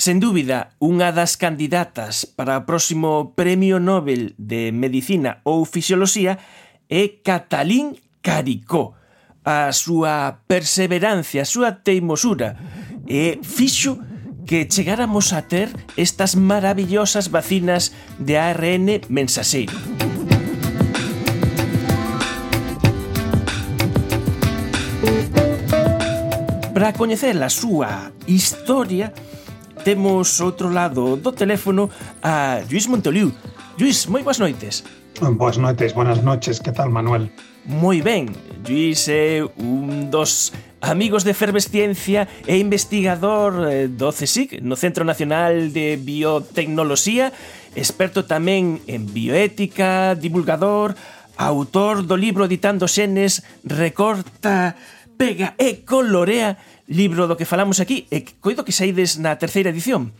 Sen dúbida, unha das candidatas para o próximo Premio Nobel de Medicina ou Fisioloxía é Catalín Caricó. A súa perseverancia, a súa teimosura e fixo que chegáramos a ter estas maravillosas vacinas de ARN mensaxeiro. Para coñecer a súa historia, temos outro lado do teléfono a Luis Montoliu. Luis, moi boas noites. Boas noites, buenas noches, que tal Manuel? Moi ben, Luis é un dos amigos de Efervesciencia e investigador eh, do CSIC, no Centro Nacional de Biotecnoloxía, experto tamén en bioética, divulgador, autor do libro Editando Xenes, recorta, pega e colorea libro do que falamos aquí e coido que saides na terceira edición.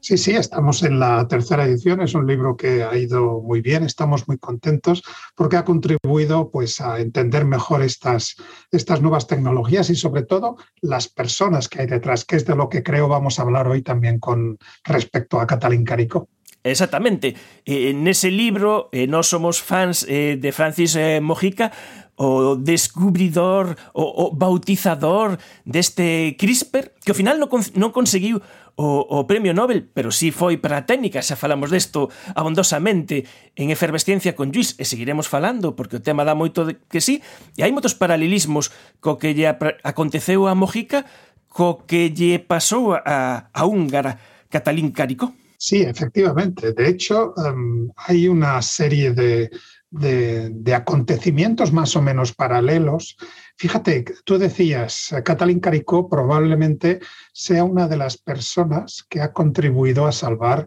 Sí, sí, estamos en la tercera edición. Es un libro que ha ido muy bien. Estamos muy contentos porque ha contribuido pues, a entender mejor estas, estas nuevas tecnologías y sobre todo las personas que hay detrás, que es de lo que creo vamos a hablar hoy también con respecto a Catalín Carico. Exactamente. En ese libro, eh, no somos fans eh, de Francis eh, Mojica, o descubridor o, o bautizador deste CRISPR, que ao final non, non conseguiu o, o Premio Nobel, pero sí foi para a técnica, xa falamos desto abondosamente en efervesciencia con Luis, e seguiremos falando, porque o tema dá moito de que sí, e hai moitos paralelismos co que lle aconteceu a Mojica, co que lle pasou a, a húngara Catalín Carico. Sí, efectivamente. De hecho, um, hay una serie de de, acontecimientos más o menos paralelos. Fíjate, tú decías, Catalín Caricó probablemente sea una de las personas que ha contribuido a salvar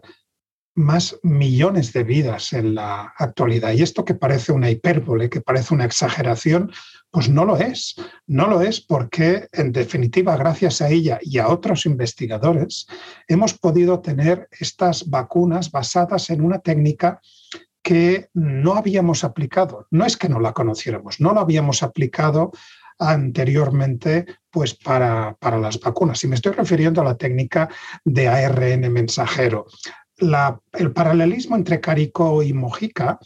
más millones de vidas en la actualidad. Y esto que parece una hipérbole, que parece una exageración, pues no lo es. No lo es porque, en definitiva, gracias a ella y a otros investigadores, hemos podido tener estas vacunas basadas en una técnica que no habíamos aplicado. No es que no la conociéramos, no la habíamos aplicado anteriormente pues para, para las vacunas. Y me estoy refiriendo a la técnica de ARN mensajero. La, el paralelismo entre Carico y Mojica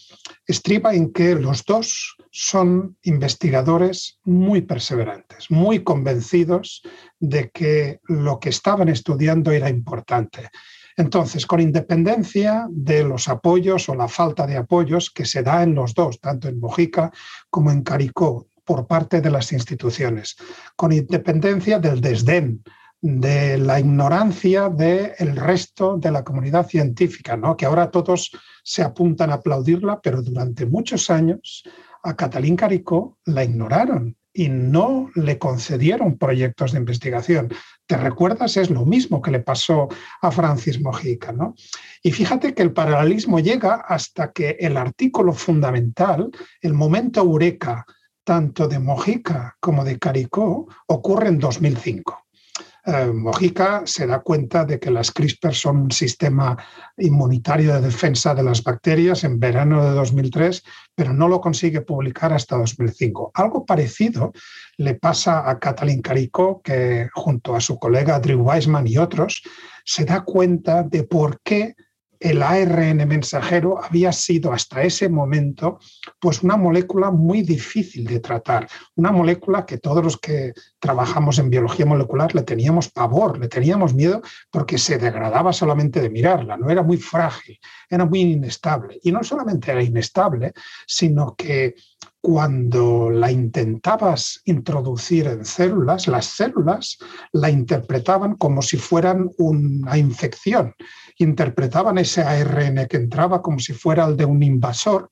estriba en que los dos son investigadores muy perseverantes, muy convencidos de que lo que estaban estudiando era importante. Entonces, con independencia de los apoyos o la falta de apoyos que se da en los dos, tanto en Mojica como en Caricó, por parte de las instituciones, con independencia del desdén, de la ignorancia del resto de la comunidad científica, ¿no? que ahora todos se apuntan a aplaudirla, pero durante muchos años a Catalín Caricó la ignoraron y no le concedieron proyectos de investigación. ¿Te recuerdas? Es lo mismo que le pasó a Francis Mojica. ¿no? Y fíjate que el paralelismo llega hasta que el artículo fundamental, el momento eureka, tanto de Mojica como de Caricó, ocurre en 2005. Eh, Mojica se da cuenta de que las CRISPR son un sistema inmunitario de defensa de las bacterias en verano de 2003, pero no lo consigue publicar hasta 2005. Algo parecido le pasa a Kathleen Carico, que junto a su colega Drew Weissman y otros, se da cuenta de por qué el ARN mensajero había sido hasta ese momento pues una molécula muy difícil de tratar, una molécula que todos los que trabajamos en biología molecular le teníamos pavor, le teníamos miedo porque se degradaba solamente de mirarla, no era muy frágil, era muy inestable. Y no solamente era inestable, sino que cuando la intentabas introducir en células, las células la interpretaban como si fueran una infección interpretaban ese ARN que entraba como si fuera el de un invasor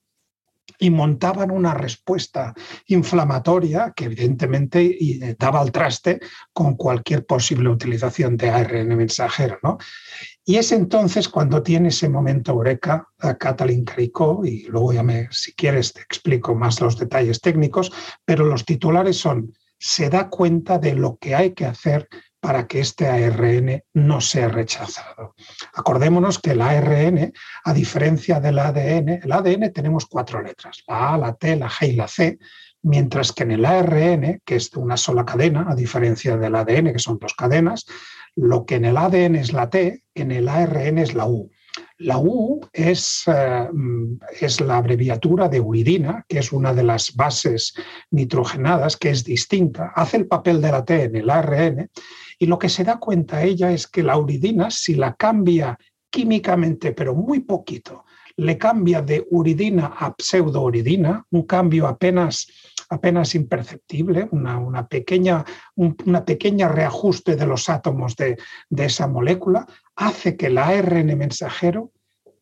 y montaban una respuesta inflamatoria que evidentemente daba al traste con cualquier posible utilización de ARN mensajero. ¿no? Y es entonces cuando tiene ese momento eureka a Katalin Caricó, y luego si quieres te explico más los detalles técnicos, pero los titulares son, se da cuenta de lo que hay que hacer para que este ARN no sea rechazado. Acordémonos que el ARN, a diferencia del ADN, el ADN tenemos cuatro letras, la A, la T, la G y la C, mientras que en el ARN, que es de una sola cadena, a diferencia del ADN, que son dos cadenas, lo que en el ADN es la T, en el ARN es la U. La U es, eh, es, la abreviatura de uridina, que es una de las bases nitrogenadas, que es distinta. Hace el papel de la T en el ARN y lo que se da cuenta ella es que la uridina, si la cambia químicamente, pero muy poquito, le cambia de uridina a pseudouridina, un cambio apenas, apenas imperceptible, una, pequeña, una pequeña reajuste de los átomos de, de esa molécula, hace que el ARN mensajero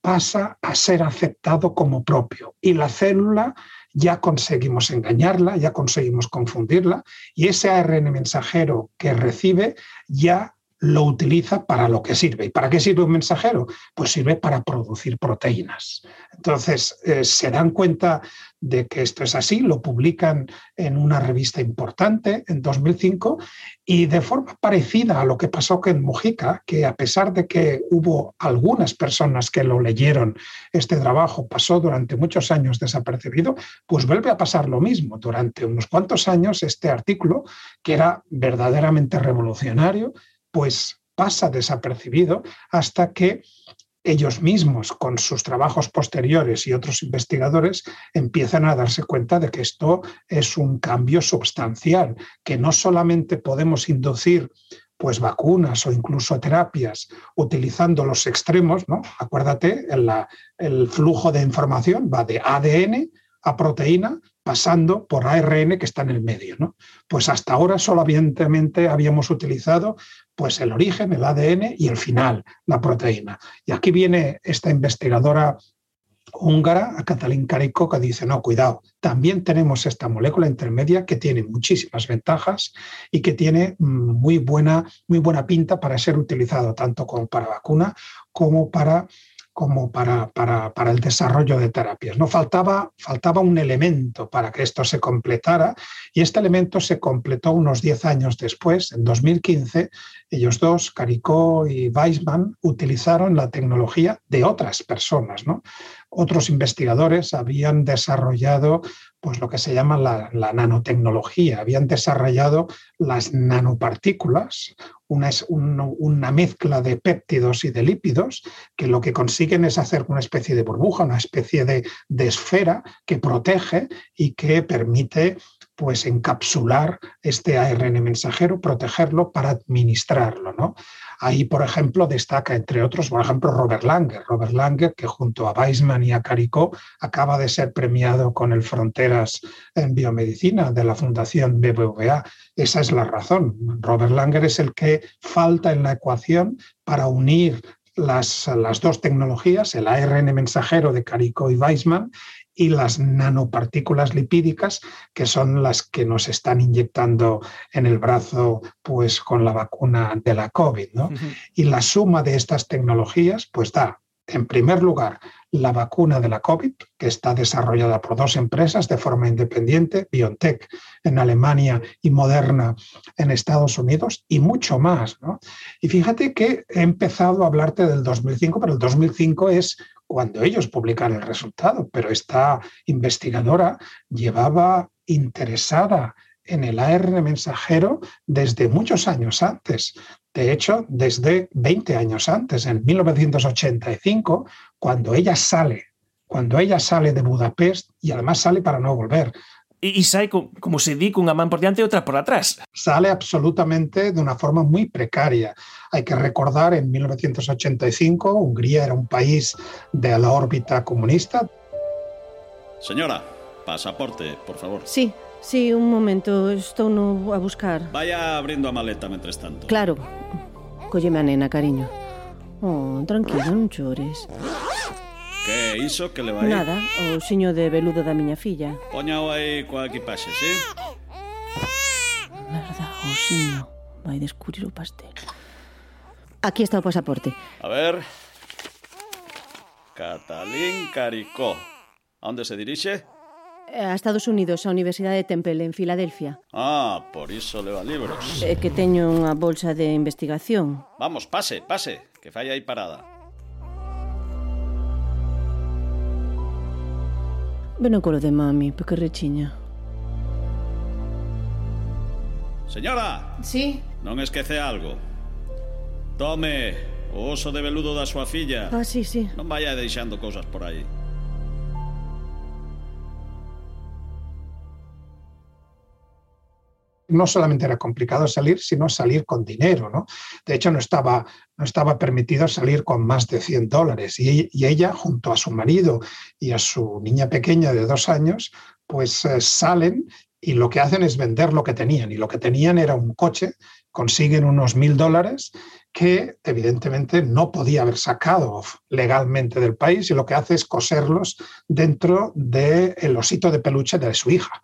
pasa a ser aceptado como propio. Y la célula ya conseguimos engañarla, ya conseguimos confundirla y ese ARN mensajero que recibe ya lo utiliza para lo que sirve. ¿Y para qué sirve un mensajero? Pues sirve para producir proteínas. Entonces, eh, se dan cuenta de que esto es así, lo publican en una revista importante en 2005 y de forma parecida a lo que pasó con Mujica, que a pesar de que hubo algunas personas que lo leyeron, este trabajo pasó durante muchos años desapercibido, pues vuelve a pasar lo mismo. Durante unos cuantos años este artículo, que era verdaderamente revolucionario, pues pasa desapercibido hasta que ellos mismos, con sus trabajos posteriores y otros investigadores, empiezan a darse cuenta de que esto es un cambio sustancial, que no solamente podemos inducir pues vacunas o incluso terapias utilizando los extremos, ¿no? Acuérdate, el flujo de información va de ADN a proteína pasando por ARN que está en el medio. ¿no? Pues hasta ahora solamente habíamos utilizado pues el origen, el ADN y el final, la proteína. Y aquí viene esta investigadora húngara, Katalin Kariko, que dice, no, cuidado, también tenemos esta molécula intermedia que tiene muchísimas ventajas y que tiene mm, muy buena, muy buena pinta para ser utilizado tanto como para vacuna como para como para, para, el desarrollo de terapias. No faltaba, faltaba un elemento para que esto se completara y este elemento se completó unos 10 años después, en 2015, ellos dos, Caricó y Weissman, utilizaron la tecnología de otras personas. ¿no? Otros investigadores habían desarrollado pues lo que se llama la, nanotecnología. Habían desarrollado las nanopartículas, una, una mezcla de péptidos y de lípidos que lo que consiguen es hacer una especie de burbuja, una especie de, de esfera que protege y que permite pues encapsular este ARN mensajero, protegerlo para administrarlo. ¿no? Ahí, por ejemplo, destaca, entre otros, por ejemplo, Robert Langer. Robert Langer, que junto a Weissman y a Caricó acaba de ser premiado con el Fronteras en Biomedicina de la Fundación BBVA. Esa es la razón. Robert Langer es el que falta en la ecuación para unir las, las, dos tecnologías, el ARN mensajero de Caricó y Weissman y las nanopartículas lipídicas, que son las que nos están inyectando en el brazo pues, con la vacuna de la COVID. Y la suma de estas tecnologías pues, da, en primer lugar, la vacuna de la COVID, que está desarrollada por dos empresas de forma independiente, BioNTech en Alemania y Moderna en Estados Unidos, y mucho más. Y fíjate que he empezado a hablarte del 2005, pero el 2005 es cuando ellos publican el resultado, pero esta investigadora llevaba interesada en el ARN mensajero desde muchos años antes. De hecho, desde 20 años antes, en 1985, cuando ella sale, cuando ella sale de Budapest y además sale para no volver. Y, sale, como se dice, una mano por delante y otra por atrás. Sale absolutamente de una forma muy precaria. Hay que recordar, en 1985 Hungría era un país de la órbita comunista. Señora, pasaporte, por favor. Sí, Sí, un momento, estou no a buscar. Vaya abrindo a maleta mentres tanto. Claro. Colleme a nena, cariño. Oh, tranquilo, non chores. Que é iso que le vai? Nada, o xiño de veludo da miña filla. Poñao aí coa equipaxe, sí? Merda, o xiño. Vai descubrir o pastel. Aquí está o pasaporte. A ver... Catalín Caricó. A onde se dirixe? Eh, a Estados Unidos, á Universidade de Temple, en Filadelfia. Ah, por iso leva libros. É que teño unha bolsa de investigación. Vamos, pase, pase, que fai aí parada. Ven colo de mami, porque rechiña. Señora! Sí? Non esquece algo. Tome, o oso de veludo da súa filla. Ah, sí, sí. Non vaya deixando cousas por aí. No solamente era complicado salir, sino salir con dinero, ¿no? De hecho, no estaba, no estaba permitido salir con más de 100 dólares. Y, ella, junto a su marido y a su niña pequeña de dos años, pues eh, salen y lo que hacen es vender lo que tenían. Y lo que tenían era un coche, consiguen unos mil dólares que evidentemente no podía haber sacado legalmente del país y lo que hace es coserlos dentro del osito de peluche de su hija.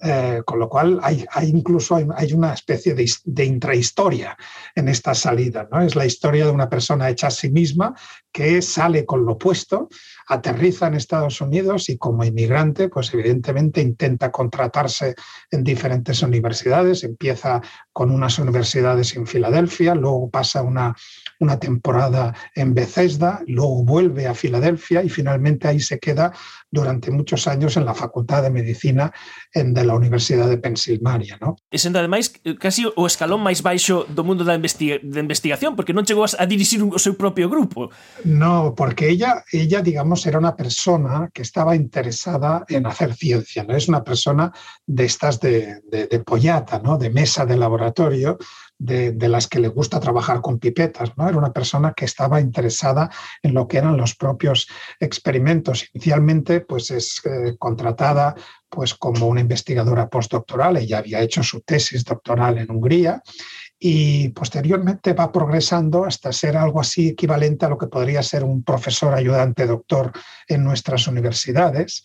Eh, con lo cual hay, incluso hay, una especie de, intrahistoria en esta salida. ¿no? Es la historia de una persona hecha a sí misma que sale con lo opuesto, aterriza en Estados Unidos y como inmigrante, pues evidentemente intenta contratarse en diferentes universidades. Empieza con unas universidades en Filadelfia, luego pasa una, una temporada en Bethesda, luego vuelve a Filadelfia y finalmente ahí se queda durante muchos años en la Facultad de Medicina en, de la Universidad de Pensilvania. ¿no? E sendo ademais casi o escalón máis baixo do mundo da, investiga de investigación, porque non chegou a dirixir o seu propio grupo. No, porque ella, ella, digamos, era una persona que estaba interesada en hacer ciencia, ¿no? Es una persona de estas de, de, de pollata, ¿no? De mesa de laboratorio, de, de, las que le gusta trabajar con pipetas. ¿no? Era una persona que estaba interesada en lo que eran los propios experimentos. Inicialmente, pues es eh, contratada pues, como una investigadora postdoctoral. Ella había hecho su tesis doctoral en Hungría y posteriormente va progresando hasta ser algo así equivalente a lo que podría ser un profesor ayudante doctor en nuestras universidades.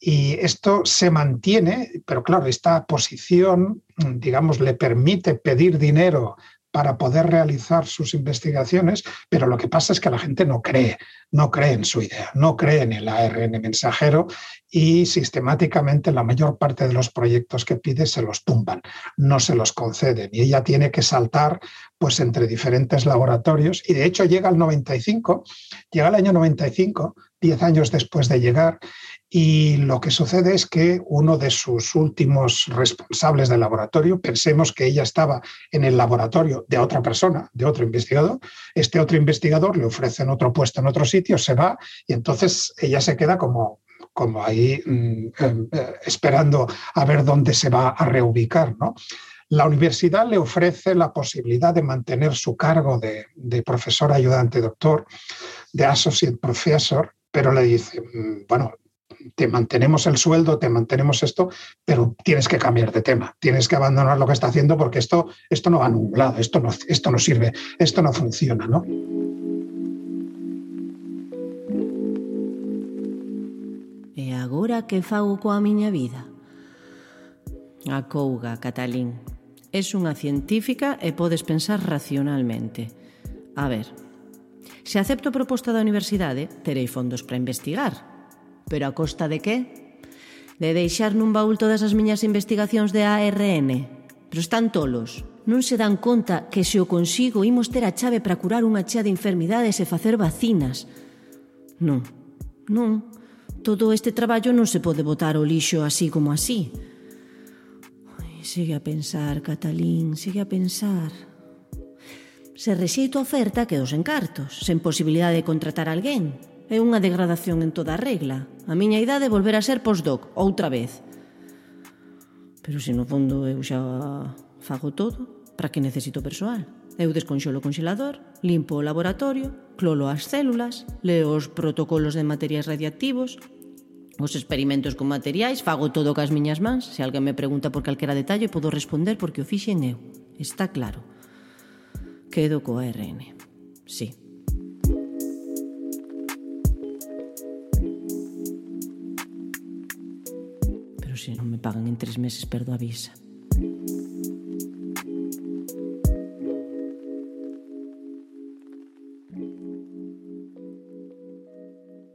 Y esto se mantiene, pero claro, esta posición, digamos, le permite pedir dinero para poder realizar sus investigaciones, pero lo que pasa es que la gente no cree, no cree en su idea, no cree en el ARN mensajero y sistemáticamente la mayor parte de los proyectos que pide se los tumban, no se los conceden y ella tiene que saltar pues entre diferentes laboratorios y de hecho llega al 95, llega al año 95, 10 años después de llegar y lo que sucede es que uno de sus últimos responsables del laboratorio, pensemos que ella estaba en el laboratorio de otra persona, de otro investigador, este otro investigador le ofrecen otro puesto en otro sitio, se va y entonces ella se queda como, como ahí eh, eh, esperando a ver dónde se va a reubicar. ¿no? La universidad le ofrece la posibilidad de mantener su cargo de, de profesor ayudante doctor, de associate professor, pero le dice, bueno, te mantenemos el sueldo, te mantenemos esto, pero tienes que cambiar de tema, tienes que abandonar lo que está haciendo porque esto, esto no va nublado, esto no, esto no sirve, esto no funciona, ¿no? E agora que fago coa miña vida? A couga, Catalín. Es unha científica e podes pensar racionalmente. A ver, se acepto a proposta da universidade, terei fondos para investigar, Pero a costa de que? De deixar nun baúl todas as miñas investigacións de ARN. Pero están tolos. Non se dan conta que se o consigo imos ter a chave para curar unha chea de enfermidades e facer vacinas. Non, non. Todo este traballo non se pode botar o lixo así como así. Ai, sigue a pensar, Catalín, sigue a pensar. Se rexeito a oferta, quedo sen cartos, sen posibilidade de contratar alguén. É unha degradación en toda a regla. A miña idade volver a ser postdoc, outra vez. Pero se no fondo eu xa fago todo, para que necesito persoal? Eu desconxolo o conxelador, limpo o laboratorio, clolo as células, leo os protocolos de materiais radiactivos, os experimentos con materiais, fago todo cas miñas mans. Se alguén me pregunta por calquera detalle, podo responder porque o fixen eu. Está claro. Quedo co ARN. Sí. Pagan en tres meses, perdo.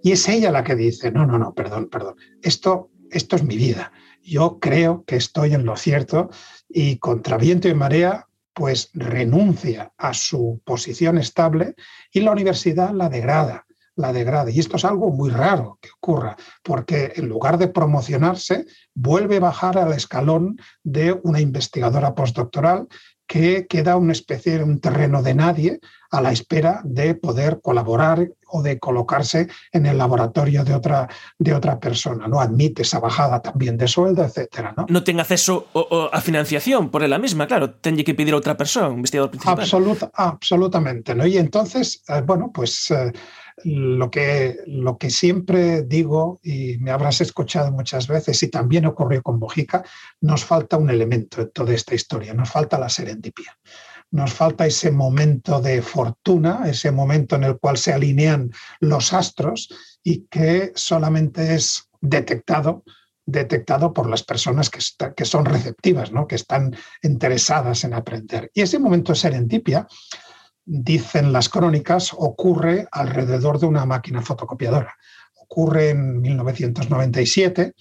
Y es ella la que dice, no, no, no, perdón, perdón, esto, esto es mi vida. Yo creo que estoy en lo cierto y contra viento y marea, pues renuncia a su posición estable y la universidad la degrada la degrada. Y esto es algo muy raro que ocurra, porque en lugar de promocionarse, vuelve a bajar al escalón de una investigadora postdoctoral que queda una especie de un terreno de nadie a la espera de poder colaborar o de colocarse en el laboratorio de otra, de otra persona. No admite esa bajada también de sueldo, etcétera. No, no ten acceso o, o a financiación por ela mesma, claro, tenlle que pedir a outra persona, un investigador principal. Absoluta, absolutamente. ¿no? Y entonces, eh, bueno, pues eh, lo que, lo que siempre digo, y me habrás escuchado muchas veces, y también ocurrió con Bojica, nos falta un elemento en toda esta historia, nos falta la serendipia. Nos falta ese momento de fortuna, ese momento en el cual se alinean los astros y que solamente es detectado detectado por las personas que, que son receptivas, ¿no? que están interesadas en aprender. Y ese momento de serendipia dicen las crónicas, ocurre alrededor de una máquina fotocopiadora. Ocurre en 1997,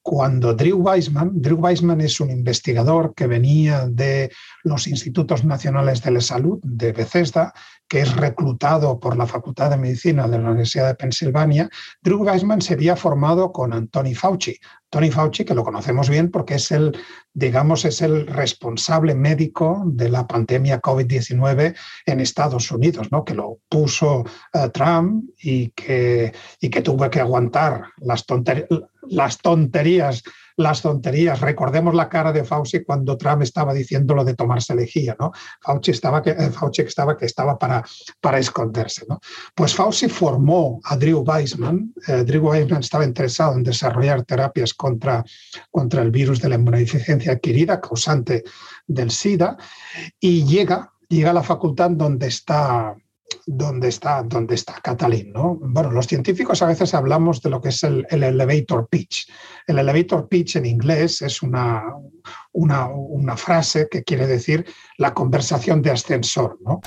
cuando Drew Weissman, Drew Weissman es un investigador que venía de los Institutos Nacionales de la Salud de Bethesda, que es reclutado por la Facultad de Medicina de la Universidad de Pensilvania, Drew Weissman se había formado con Anthony Fauci. Tony Fauci, que lo conocemos bien porque es el, digamos, es el responsable médico de la pandemia COVID-19 en Estados Unidos, ¿no? que lo puso uh, Trump y que, y que tuvo que aguantar las, tonter las tonterías las tonterías. Recordemos la cara de Fauci cuando Trump estaba diciendo lo de tomarse lejía, ¿no? Fauci estaba que, eh, Fauci estaba, que estaba para, para esconderse, ¿no? Pues Fauci formó a Drew Weissman. Eh, Drew Weissman estaba interesado en desarrollar terapias contra, contra el virus de la inmunodeficiencia adquirida, causante del SIDA, y llega, llega a la facultad donde está donde está, donde está Catalín. ¿no? Bueno, los científicos a veces hablamos de lo que es el, el elevator pitch. El elevator pitch en inglés es una, una, una, frase que quiere decir la conversación de ascensor. ¿no?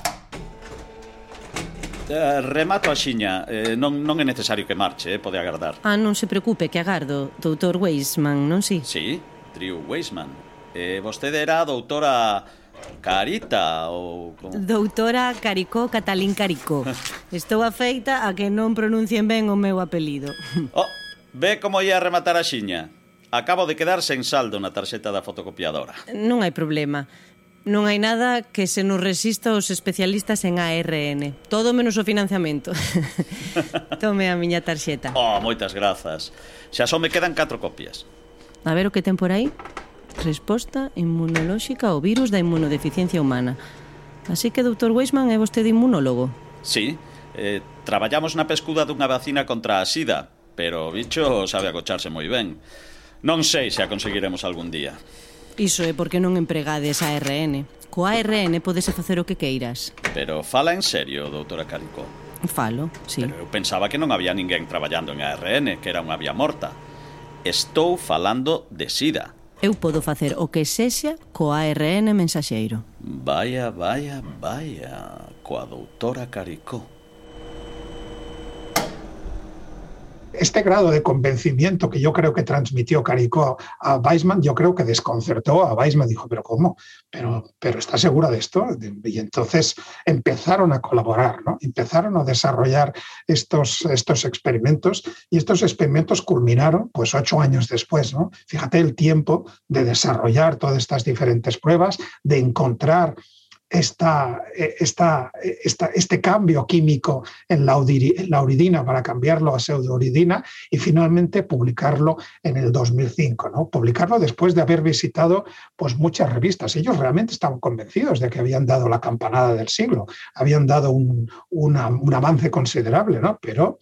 Uh, remato a xiña, eh, non, non é necesario que marche, eh, pode agardar. Ah, non se preocupe, que agardo, doutor Weisman, non si? Sí? Si, sí, Drew Weisman. Eh, vostede era a doutora Carita ou como... Doutora Caricó Catalín Caricó. Estou afeita a que non pronuncien ben o meu apelido. Oh, ve como ia rematar a xiña. Acabo de quedar sen saldo na tarxeta da fotocopiadora. Non hai problema. Non hai nada que se nos resista aos especialistas en ARN. Todo menos o financiamento. Tome a miña tarxeta. Oh, moitas grazas. Xa só me quedan catro copias. A ver o que ten por aí resposta inmunolóxica ao virus da inmunodeficiencia humana. Así que, doutor Weisman, é vostede inmunólogo? Sí, eh, traballamos na pescuda dunha vacina contra a sida, pero o bicho sabe acocharse moi ben. Non sei se a conseguiremos algún día. Iso é porque non empregades ARN. Co ARN podese facer o que queiras. Pero fala en serio, doutora Carico. Falo, sí. Pero eu pensaba que non había ninguén traballando en ARN, que era unha vía morta. Estou falando de SIDA. Eu podo facer o que sexa co ARN mensaxeiro. Vaya, vaya, vaya, coa doutora Caricó. Este grado de convencimiento que yo creo que transmitió Caricó a Weisman, yo creo que desconcertó a Weisman. Dijo, ¿pero cómo? ¿Pero, pero está segura de esto? Y entonces empezaron a colaborar, ¿no? Empezaron a desarrollar estos, estos experimentos y estos experimentos culminaron pues ocho años después, ¿no? Fíjate el tiempo de desarrollar todas estas diferentes pruebas, de encontrar esta, esta, esta, este cambio químico en la, uridina para cambiarlo a pseudouridina y finalmente publicarlo en el 2005. ¿no? Publicarlo después de haber visitado pues, muchas revistas. Ellos realmente estaban convencidos de que habían dado la campanada del siglo, habían dado un, un avance considerable, ¿no? pero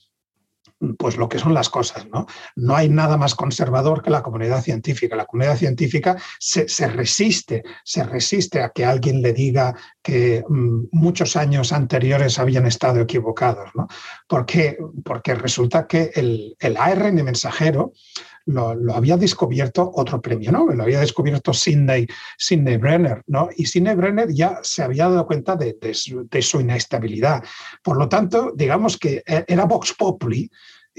pues lo que son las cosas. ¿no? no hay nada más conservador que la comunidad científica. La comunidad científica se, resiste, se resiste a que alguien le diga que mm, muchos años anteriores habían estado equivocados. ¿no? Porque, porque resulta que el, el ARN mensajero lo, había descubierto otro premio Nobel, lo había descubierto Sidney, Sidney Brenner, ¿no? Y Sidney Brenner ya se había dado cuenta de, de su inestabilidad. Por lo tanto, digamos que e, era Vox Populi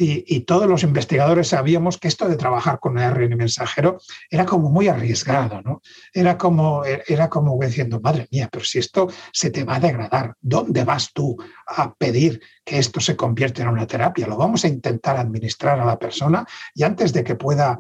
y, todos los investigadores sabíamos que esto de trabajar con ARN mensajero era como muy arriesgado, ¿no? Era como, era como diciendo, madre mía, pero si esto se te va a degradar, ¿dónde vas tú a pedir que esto se convierta en una terapia? Lo vamos a intentar administrar a la persona y antes de que pueda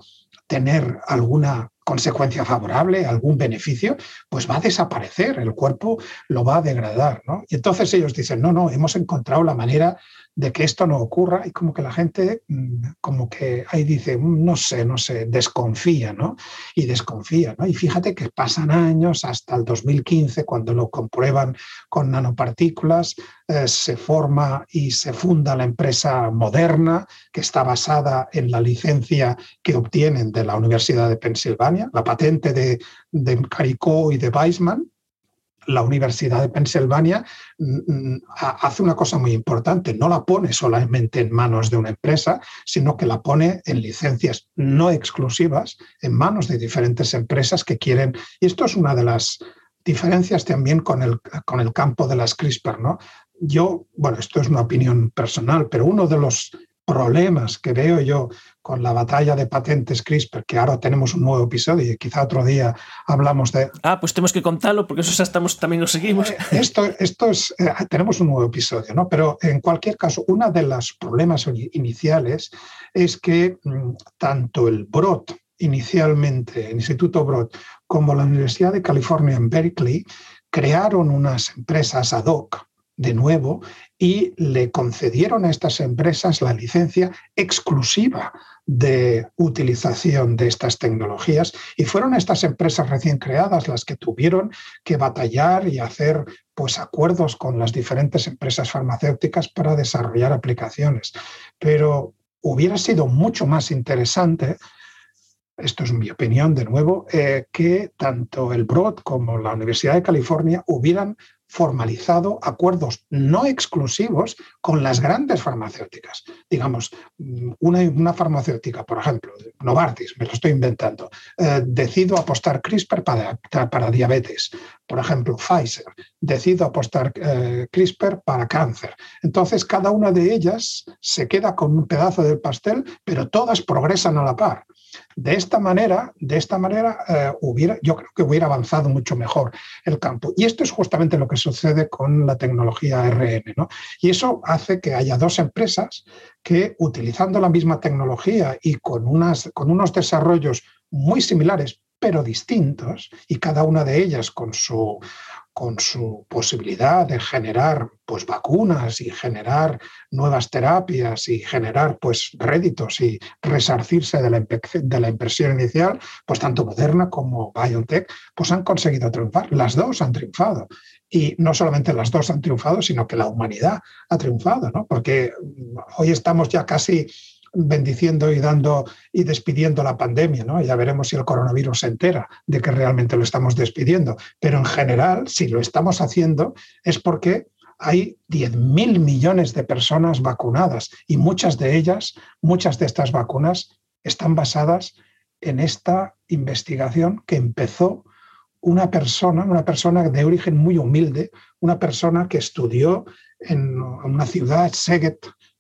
tener alguna consecuencia favorable, algún beneficio, pues va a desaparecer, el cuerpo lo va a degradar. ¿no? Y entonces ellos dicen, no, no, hemos encontrado la manera de que esto no ocurra y como que la gente, mm, como que ahí dice, mm, no sé, no sé, desconfía, ¿no? Y desconfía, ¿no? Y fíjate que pasan años hasta el 2015, cuando lo comprueban con nanopartículas, eh, se forma y se funda la empresa Moderna, que está basada en la licencia que obtienen de la Universidad de Pensilvania, la patente de, de Caricó y de Weissman, la Universidad de Pensilvania hace una cosa muy importante, no la pone solamente en manos de una empresa, sino que la pone en licencias no exclusivas, en manos de diferentes empresas que quieren, y esto es una de las diferencias también con el, con el campo de las CRISPR, ¿no? Yo, bueno, esto es una opinión personal, pero uno de los problemas que veo yo con la batalla de patentes CRISPR, que ahora tenemos un nuevo episodio y quizá otro día hablamos de... Ah, pues tenemos que contarlo porque eso ya estamos, también lo seguimos. Eh, esto, esto es, eh, tenemos un nuevo episodio, ¿no? Pero en cualquier caso, uno de los problemas iniciales es que mm, tanto el Broad, inicialmente, el Instituto Broad, como la Universidad de California en Berkeley, crearon unas empresas ad hoc de nuevo y le concedieron a estas empresas la licencia exclusiva de utilización de estas tecnologías y fueron estas empresas recién creadas las que tuvieron que batallar y hacer pues acuerdos con las diferentes empresas farmacéuticas para desarrollar aplicaciones. Pero hubiera sido mucho más interesante esto es mi opinión de nuevo, eh, que tanto el Broad como la Universidad de California hubieran formalizado acuerdos no exclusivos con las grandes farmacéuticas. Digamos, una, una farmacéutica, por ejemplo, Novartis, me lo estoy inventando, eh, decido apostar CRISPR para, para, diabetes. Por ejemplo, Pfizer, decido apostar eh, CRISPR para cáncer. Entonces, cada una de ellas se queda con un pedazo del pastel, pero todas progresan a la par. De esta manera, de esta manera eh, hubiera, yo creo que hubiera avanzado mucho mejor el campo. Y esto es justamente lo que sucede con la tecnología. ¿no? Y eso hace que haya dos empresas que, utilizando la misma tecnología y con, unas, con unos desarrollos muy similares, pero distintos, y cada una de ellas con su con su posibilidad de generar pues, vacunas y generar nuevas terapias y generar pues, réditos y resarcirse de la, de impresión inicial, pues tanto Moderna como BioNTech pues, han conseguido triunfar. Las dos han triunfado. Y no solamente las dos han triunfado, sino que la humanidad ha triunfado, ¿no? porque hoy estamos ya casi bendiciendo y dando y despidiendo la pandemia, ¿no? Ya veremos si el coronavirus se entera de que realmente lo estamos despidiendo. Pero en general, si lo estamos haciendo, es porque hay 10.000 millones de personas vacunadas y muchas de ellas, muchas de estas vacunas están basadas en esta investigación que empezó una persona, una persona de origen muy humilde, una persona que estudió en una ciudad, Szeged,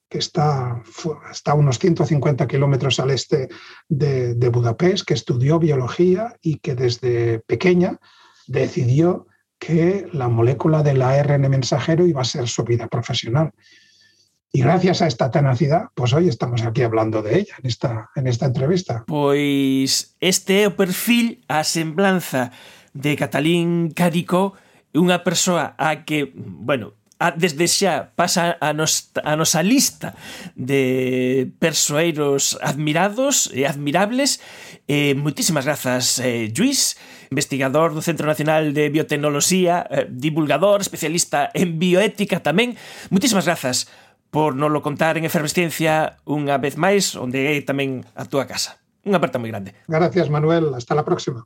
que está, está a unos 150 kilómetros al este de, de, Budapest, que estudió biología y que desde pequeña decidió que la molécula del ARN mensajero iba a ser su vida profesional. Y gracias a esta tenacidad, pues hoy estamos aquí hablando de ella en esta, en esta entrevista. Pois este perfil, a semblanza de Catalín Caricó, unha persoa a que, bueno, a, desde xa pasa a, nos, a nosa lista de persoeiros admirados e admirables. Eh, moitísimas grazas, eh, Luis, investigador do Centro Nacional de Biotecnoloxía, eh, divulgador, especialista en bioética tamén. Moitísimas grazas por non lo contar en Efervesciencia unha vez máis, onde é tamén a túa casa. Unha aperta moi grande. Gracias, Manuel. Hasta la próxima.